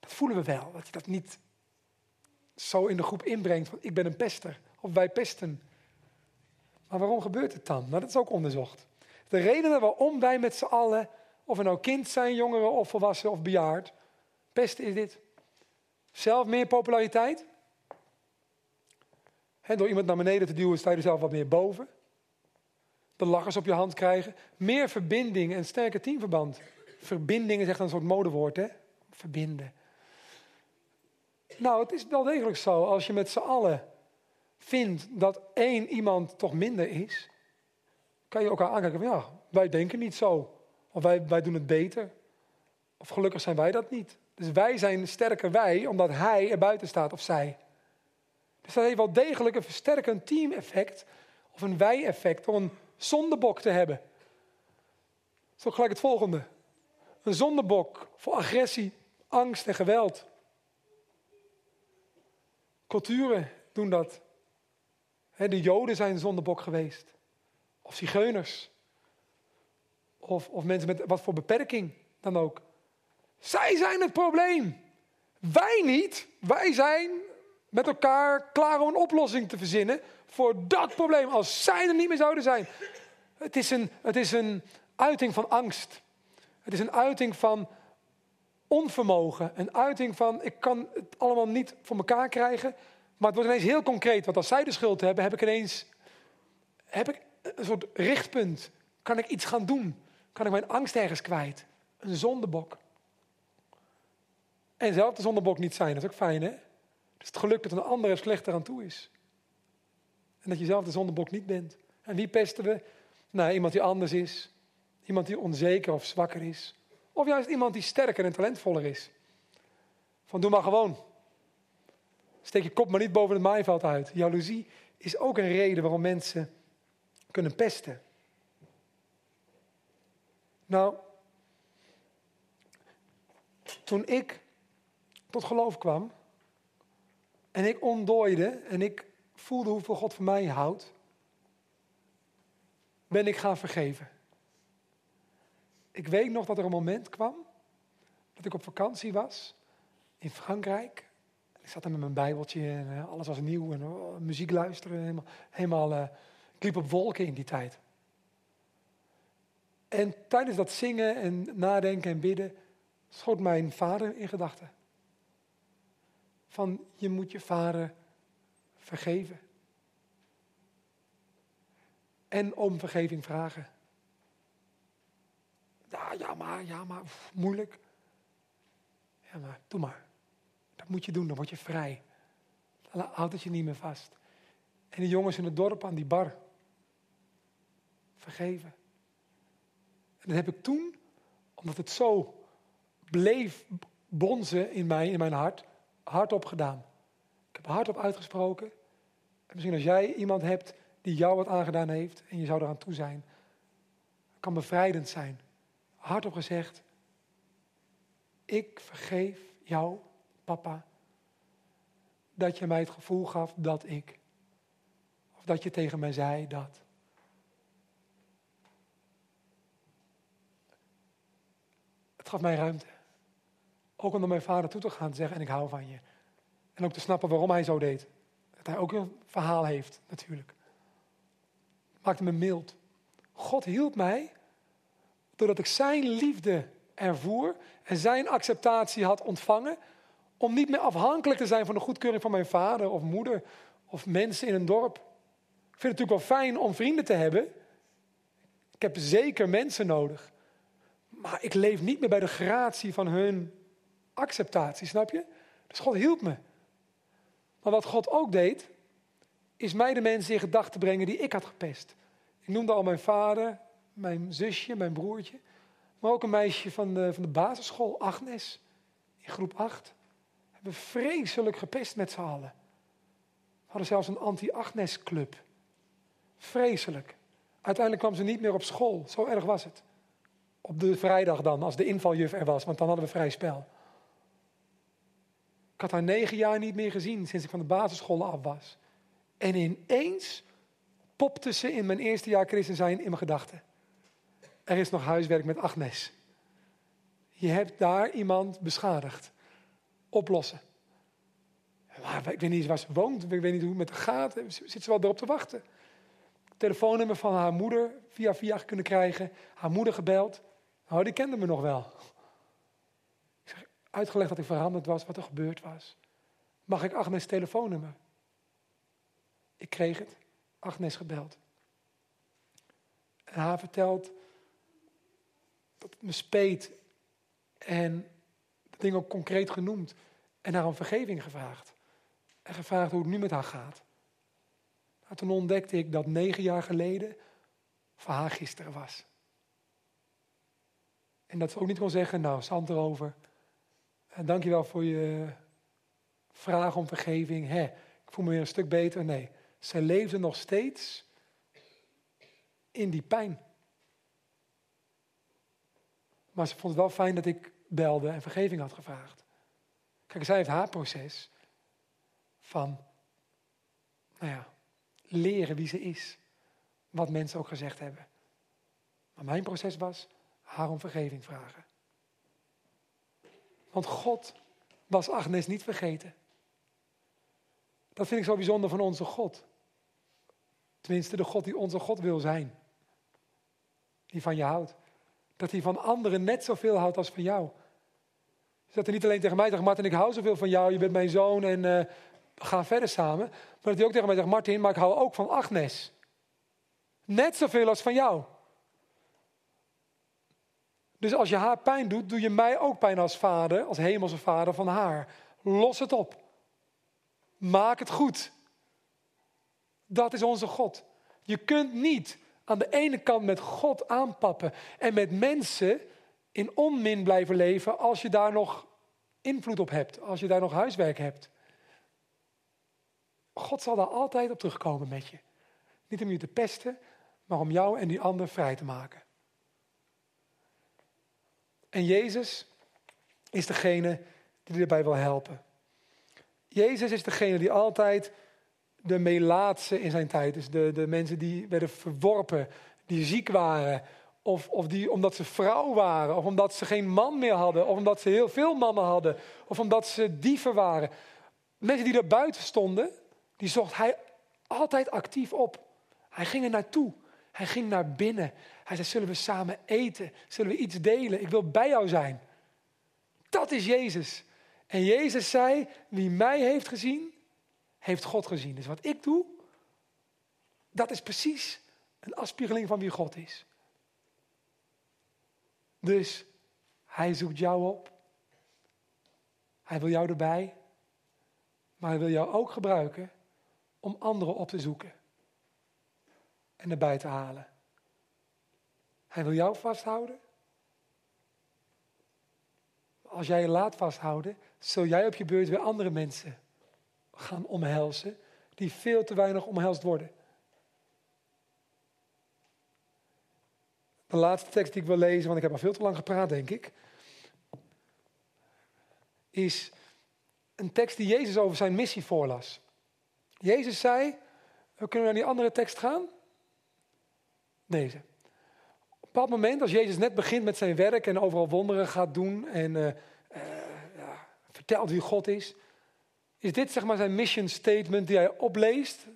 Dat voelen we wel, dat je dat niet zo in de groep inbrengt van ik ben een pester of wij pesten. Maar waarom gebeurt het dan? Nou, dat is ook onderzocht. De redenen waarom wij met z'n allen, of we nou kind zijn, jongeren of volwassen of bejaard, pesten is dit. Zelf meer populariteit. door iemand naar beneden te duwen sta je zelf wat meer boven. De lachers op je hand krijgen. Meer verbinding en sterker teamverband. Verbinding is echt een soort modewoord, hè? Verbinden. Nou, het is wel degelijk zo. Als je met z'n allen vindt dat één iemand toch minder is, kan je elkaar aankijken van ja, wij denken niet zo. Of wij, wij doen het beter. Of gelukkig zijn wij dat niet. Dus wij zijn sterker wij, omdat hij er buiten staat of zij. Dus dat heeft wel degelijk een versterkend team-effect of een wij-effect door een zondebok te hebben. Ook gelijk het volgende. Een zondebok voor agressie, angst en geweld. Culturen doen dat. De Joden zijn zondebok geweest. Of zigeuners. Of, of mensen met wat voor beperking dan ook. Zij zijn het probleem. Wij niet. Wij zijn met elkaar klaar om een oplossing te verzinnen voor dat probleem. Als zij er niet meer zouden zijn. Het is een, het is een uiting van angst. Het is een uiting van onvermogen. Een uiting van ik kan het allemaal niet voor elkaar krijgen. Maar het wordt ineens heel concreet. Want als zij de schuld hebben, heb ik ineens heb ik een soort richtpunt. Kan ik iets gaan doen? Kan ik mijn angst ergens kwijt? Een zondebok. En zelf de zondebok niet zijn, dat is ook fijn hè? Dus het geluk dat een ander er slechter aan toe is. En dat je zelf de zondebok niet bent. En wie pesten we? Nou, iemand die anders is. Iemand die onzeker of zwakker is. Of juist iemand die sterker en talentvoller is. Van doe maar gewoon. Steek je kop maar niet boven het maaiveld uit. Jaloezie is ook een reden waarom mensen kunnen pesten. Nou, toen ik tot geloof kwam en ik ontdooide en ik voelde hoeveel God van mij houdt, ben ik gaan vergeven. Ik weet nog dat er een moment kwam dat ik op vakantie was in Frankrijk. Ik zat er met mijn bijbeltje en eh, alles was nieuw en oh, muziek luisteren. Helemaal, helemaal uh, ik liep op wolken in die tijd. En tijdens dat zingen en nadenken en bidden schoot mijn vader in gedachten. Van je moet je vader vergeven. En om vergeving vragen. Ja, ja maar, ja maar, moeilijk. Ja maar, doe maar. Moet je doen, dan word je vrij. Dan houdt het je niet meer vast. En de jongens in het dorp aan die bar. Vergeven. En dat heb ik toen, omdat het zo bleef bonzen in mij, in mijn hart, hardop gedaan. Ik heb hardop uitgesproken. En misschien als jij iemand hebt die jou wat aangedaan heeft en je zou eraan toe zijn, kan bevrijdend zijn. Hardop gezegd, ik vergeef jou papa, dat je mij het gevoel gaf dat ik. Of dat je tegen mij zei dat. Het gaf mij ruimte. Ook om naar mijn vader toe te gaan te zeggen en ik hou van je. En ook te snappen waarom hij zo deed. Dat hij ook een verhaal heeft, natuurlijk. Het maakte me mild. God hielp mij doordat ik zijn liefde ervoer en zijn acceptatie had ontvangen om niet meer afhankelijk te zijn van de goedkeuring van mijn vader of moeder of mensen in een dorp. Ik vind het natuurlijk wel fijn om vrienden te hebben. Ik heb zeker mensen nodig. Maar ik leef niet meer bij de gratie van hun acceptatie, snap je? Dus God hielp me. Maar wat God ook deed, is mij de mensen in gedachten brengen die ik had gepest. Ik noemde al mijn vader, mijn zusje, mijn broertje. Maar ook een meisje van de, van de basisschool, Agnes, in groep 8. Hebben vreselijk gepest met z'n allen. We hadden zelfs een anti-Agnes-club. Vreselijk. Uiteindelijk kwam ze niet meer op school. Zo erg was het. Op de vrijdag dan, als de invaljuf er was, want dan hadden we vrij spel. Ik had haar negen jaar niet meer gezien sinds ik van de basisschool af was. En ineens popte ze in mijn eerste jaar christen zijn in mijn gedachten. Er is nog huiswerk met Agnes. Je hebt daar iemand beschadigd. Oplossen. Maar ik weet niet waar ze woont, ik weet niet hoe het met haar gaat. Zit ze wel erop te wachten? Telefoonnummer van haar moeder via via kunnen krijgen. Haar moeder gebeld. Nou, die kende me nog wel. Ik zeg, uitgelegd dat ik veranderd was, wat er gebeurd was. Mag ik Agnes telefoonnummer? Ik kreeg het. Agnes gebeld. En haar vertelt dat het me speet. En de dingen ook concreet genoemd. En haar om vergeving gevraagd. En gevraagd hoe het nu met haar gaat. Nou, toen ontdekte ik dat negen jaar geleden voor haar gisteren was. En dat ze ook niet kon zeggen, nou, zand erover. En dankjewel voor je vraag om vergeving. Hè, ik voel me weer een stuk beter. Nee, ze leefde nog steeds in die pijn. Maar ze vond het wel fijn dat ik belde en vergeving had gevraagd. Kijk, zij heeft haar proces van, nou ja, leren wie ze is. Wat mensen ook gezegd hebben. Maar mijn proces was haar om vergeving vragen. Want God was Agnes niet vergeten. Dat vind ik zo bijzonder van onze God. Tenminste, de God die onze God wil zijn. Die van je houdt. Dat hij van anderen net zoveel houdt als van jou. Dus dat hij niet alleen tegen mij zegt, Martin, ik hou zoveel van jou, je bent mijn zoon en uh, we gaan verder samen. Maar dat hij ook tegen mij zegt, Martin, maar ik hou ook van Agnes. Net zoveel als van jou. Dus als je haar pijn doet, doe je mij ook pijn als vader, als hemelse vader van haar. Los het op. Maak het goed. Dat is onze God. Je kunt niet aan de ene kant met God aanpappen en met mensen in onmin blijven leven als je daar nog invloed op hebt, als je daar nog huiswerk hebt. God zal daar altijd op terugkomen met je. Niet om je te pesten, maar om jou en die ander vrij te maken. En Jezus is degene die erbij wil helpen. Jezus is degene die altijd de melaatse in zijn tijd is. De, de mensen die werden verworpen, die ziek waren. Of, of die omdat ze vrouw waren. Of omdat ze geen man meer hadden. Of omdat ze heel veel mannen hadden. Of omdat ze dieven waren. Mensen die daar buiten stonden, die zocht hij altijd actief op. Hij ging er naartoe. Hij ging naar binnen. Hij zei, zullen we samen eten? Zullen we iets delen? Ik wil bij jou zijn. Dat is Jezus. En Jezus zei, wie mij heeft gezien, heeft God gezien. Dus wat ik doe, dat is precies een afspiegeling van wie God is. Dus hij zoekt jou op. Hij wil jou erbij. Maar hij wil jou ook gebruiken om anderen op te zoeken. En erbij te halen. Hij wil jou vasthouden. Als jij je laat vasthouden, zul jij op je beurt weer andere mensen gaan omhelzen die veel te weinig omhelst worden. De laatste tekst die ik wil lezen, want ik heb al veel te lang gepraat, denk ik, is een tekst die Jezus over zijn missie voorlas. Jezus zei, we kunnen naar die andere tekst gaan? Deze. Op bepaald moment, als Jezus net begint met zijn werk en overal wonderen gaat doen en uh, uh, ja, vertelt wie God is, is dit zeg maar zijn mission statement die hij opleest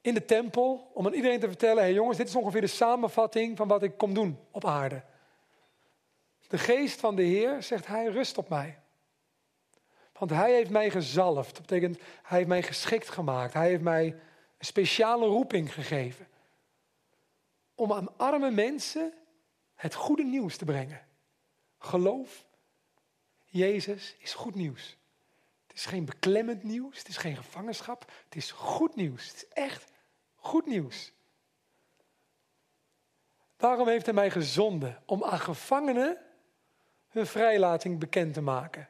in de tempel om aan iedereen te vertellen, hey jongens, dit is ongeveer de samenvatting van wat ik kom doen op aarde. De geest van de Heer, zegt hij, rust op mij. Want hij heeft mij gezalfd. Dat betekent, hij heeft mij geschikt gemaakt. Hij heeft mij een speciale roeping gegeven. Om aan arme mensen het goede nieuws te brengen. Geloof, Jezus is goed nieuws. Het is geen beklemmend nieuws, het is geen gevangenschap, het is goed nieuws. Het is echt goed nieuws. Daarom heeft hij mij gezonden om aan gevangenen hun vrijlating bekend te maken.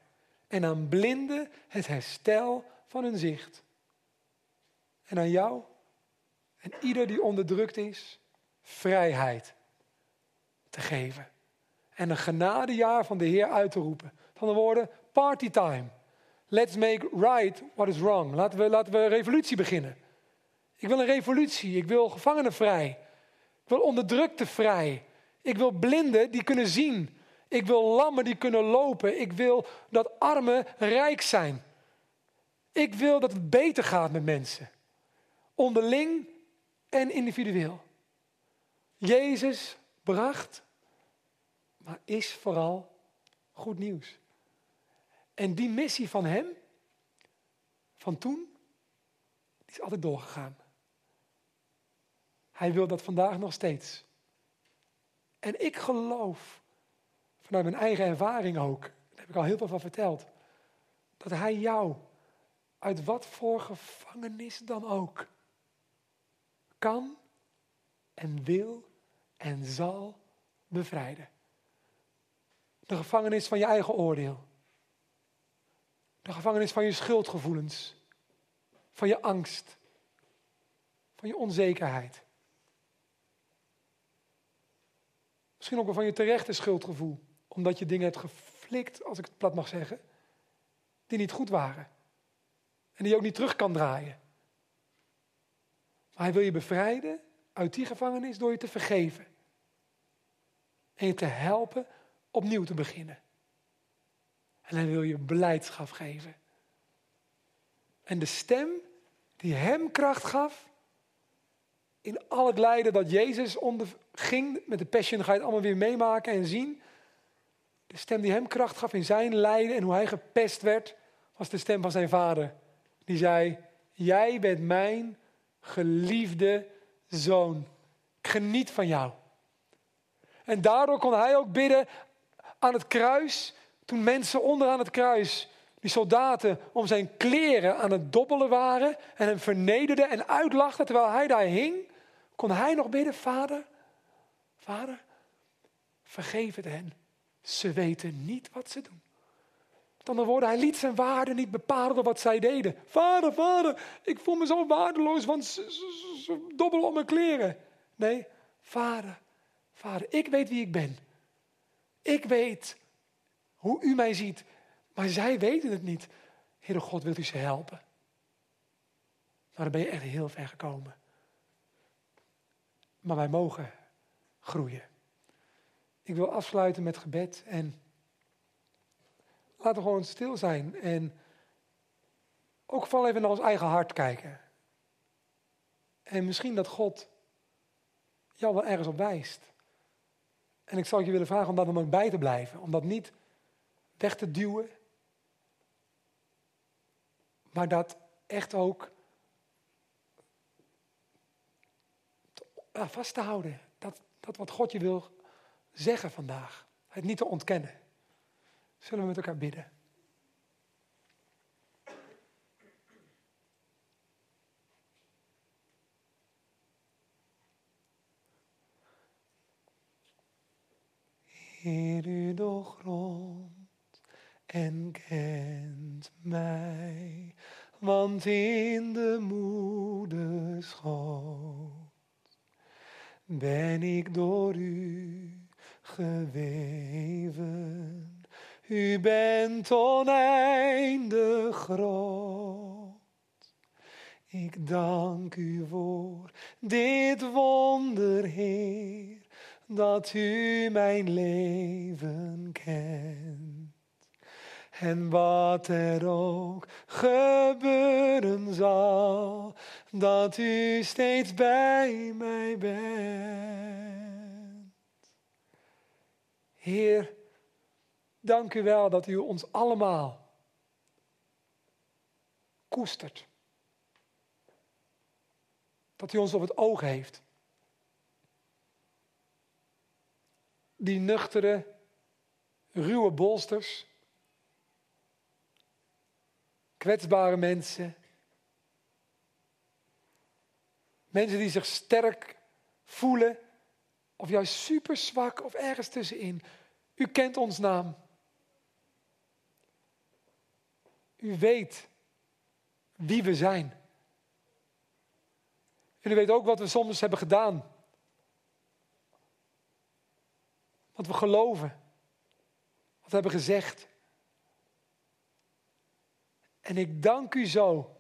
En aan blinden het herstel van hun zicht. En aan jou en ieder die onderdrukt is, vrijheid te geven. En een genadejaar van de Heer uit te roepen. Van de woorden partytime. Let's make right what is wrong. Laten we, laten we een revolutie beginnen. Ik wil een revolutie. Ik wil gevangenen vrij. Ik wil onderdrukte vrij. Ik wil blinden die kunnen zien. Ik wil lammen die kunnen lopen. Ik wil dat armen rijk zijn. Ik wil dat het beter gaat met mensen. Onderling en individueel. Jezus bracht, maar is vooral goed nieuws. En die missie van hem, van toen, die is altijd doorgegaan. Hij wil dat vandaag nog steeds. En ik geloof, vanuit mijn eigen ervaring ook, daar heb ik al heel veel van verteld, dat hij jou uit wat voor gevangenis dan ook kan en wil en zal bevrijden. De gevangenis van je eigen oordeel. De gevangenis van je schuldgevoelens. Van je angst. Van je onzekerheid. Misschien ook wel van je terechte schuldgevoel. Omdat je dingen hebt geflikt, als ik het plat mag zeggen. Die niet goed waren. En die je ook niet terug kan draaien. Maar hij wil je bevrijden uit die gevangenis door je te vergeven. En je te helpen opnieuw te beginnen. En hij wil je beleidschap geven. En de stem die hem kracht gaf, in al het lijden dat Jezus onderging, met de passion ga je het allemaal weer meemaken en zien. De stem die hem kracht gaf in zijn lijden en hoe hij gepest werd, was de stem van zijn vader. Die zei, jij bent mijn geliefde zoon. Ik geniet van jou. En daardoor kon hij ook bidden aan het kruis, toen mensen onderaan het kruis, die soldaten, om zijn kleren aan het dobbelen waren en hem vernederden en uitlachten terwijl hij daar hing, kon hij nog bidden, Vader, Vader, vergeef het hen. Ze weten niet wat ze doen. Met andere woorden, hij liet zijn waarde niet bepalen door wat zij deden. Vader, vader, ik voel me zo waardeloos, want ze, ze, dobbelen om mijn kleren. Nee, vader, vader, ik weet wie ik ben. Ik weet hoe u mij ziet, maar zij weten het niet. Heere God, wilt u ze helpen? Maar dan ben je echt heel ver gekomen. Maar wij mogen groeien. Ik wil afsluiten met gebed en laten we gewoon stil zijn en ook vooral even naar ons eigen hart kijken. En misschien dat God jou wel ergens op wijst. En ik zou je willen vragen om daar dan ook bij te blijven. Om dat niet weg te duwen. Maar dat echt ook vast te houden. Dat, dat wat God je wil zeggen vandaag. Het niet te ontkennen. Zullen we met elkaar bidden? Heer, u doorgrond en kent mij, want in de moederschoot ben ik door u geweven. U bent oneindig groot. Ik dank u voor dit wonder, Heer dat u mijn leven kent. En wat er ook gebeuren zal, dat u steeds bij mij bent. Heer, dank u wel dat u ons allemaal koestert. Dat u ons op het oog heeft. die nuchtere, ruwe bolsters, kwetsbare mensen, mensen die zich sterk voelen Of juist super zwak of ergens tussenin. U kent ons naam. U weet wie we zijn. U weet ook wat we soms hebben gedaan. Wat we geloven. Wat we hebben gezegd. En ik dank u zo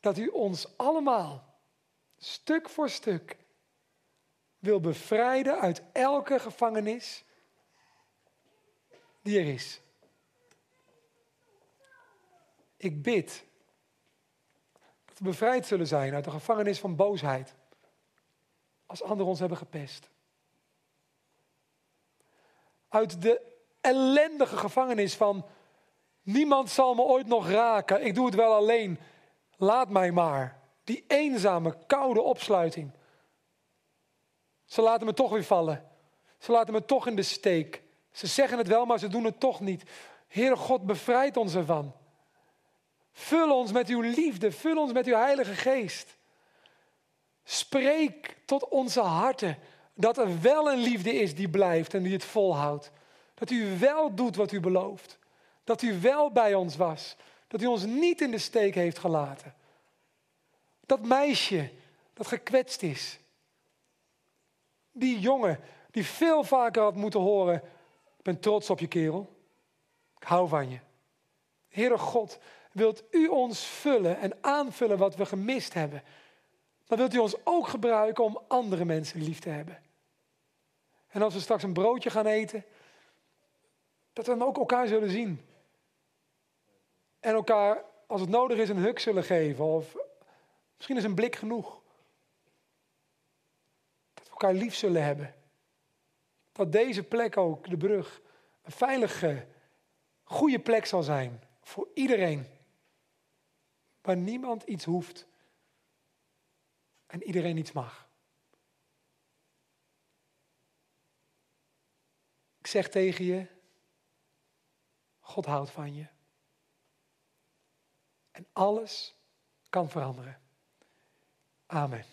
dat u ons allemaal, stuk voor stuk, wil bevrijden uit elke gevangenis die er is. Ik bid dat we bevrijd zullen zijn uit de gevangenis van boosheid, als anderen ons hebben gepest. Uit de ellendige gevangenis van niemand zal me ooit nog raken, ik doe het wel alleen, laat mij maar. Die eenzame, koude opsluiting. Ze laten me toch weer vallen. Ze laten me toch in de steek. Ze zeggen het wel, maar ze doen het toch niet. Heere God, bevrijd ons ervan. Vul ons met uw liefde, vul ons met uw Heilige Geest. Spreek tot onze harten dat er wel een liefde is die blijft en die het volhoudt. Dat u wel doet wat u belooft. Dat u wel bij ons was. Dat u ons niet in de steek heeft gelaten. Dat meisje dat gekwetst is. Die jongen die veel vaker had moeten horen. Ik ben trots op je kerel. Ik hou van je. Heere God, wilt u ons vullen en aanvullen wat we gemist hebben. Dan wilt u ons ook gebruiken om andere mensen lief te hebben. En als we straks een broodje gaan eten, dat we dan ook elkaar zullen zien. En elkaar, als het nodig is, een huk zullen geven. Of misschien is een blik genoeg. Dat we elkaar lief zullen hebben. Dat deze plek ook, de brug, een veilige, goede plek zal zijn. Voor iedereen. Waar niemand iets hoeft. En iedereen iets mag. Ik zeg tegen je, God houdt van je. En alles kan veranderen. Amen.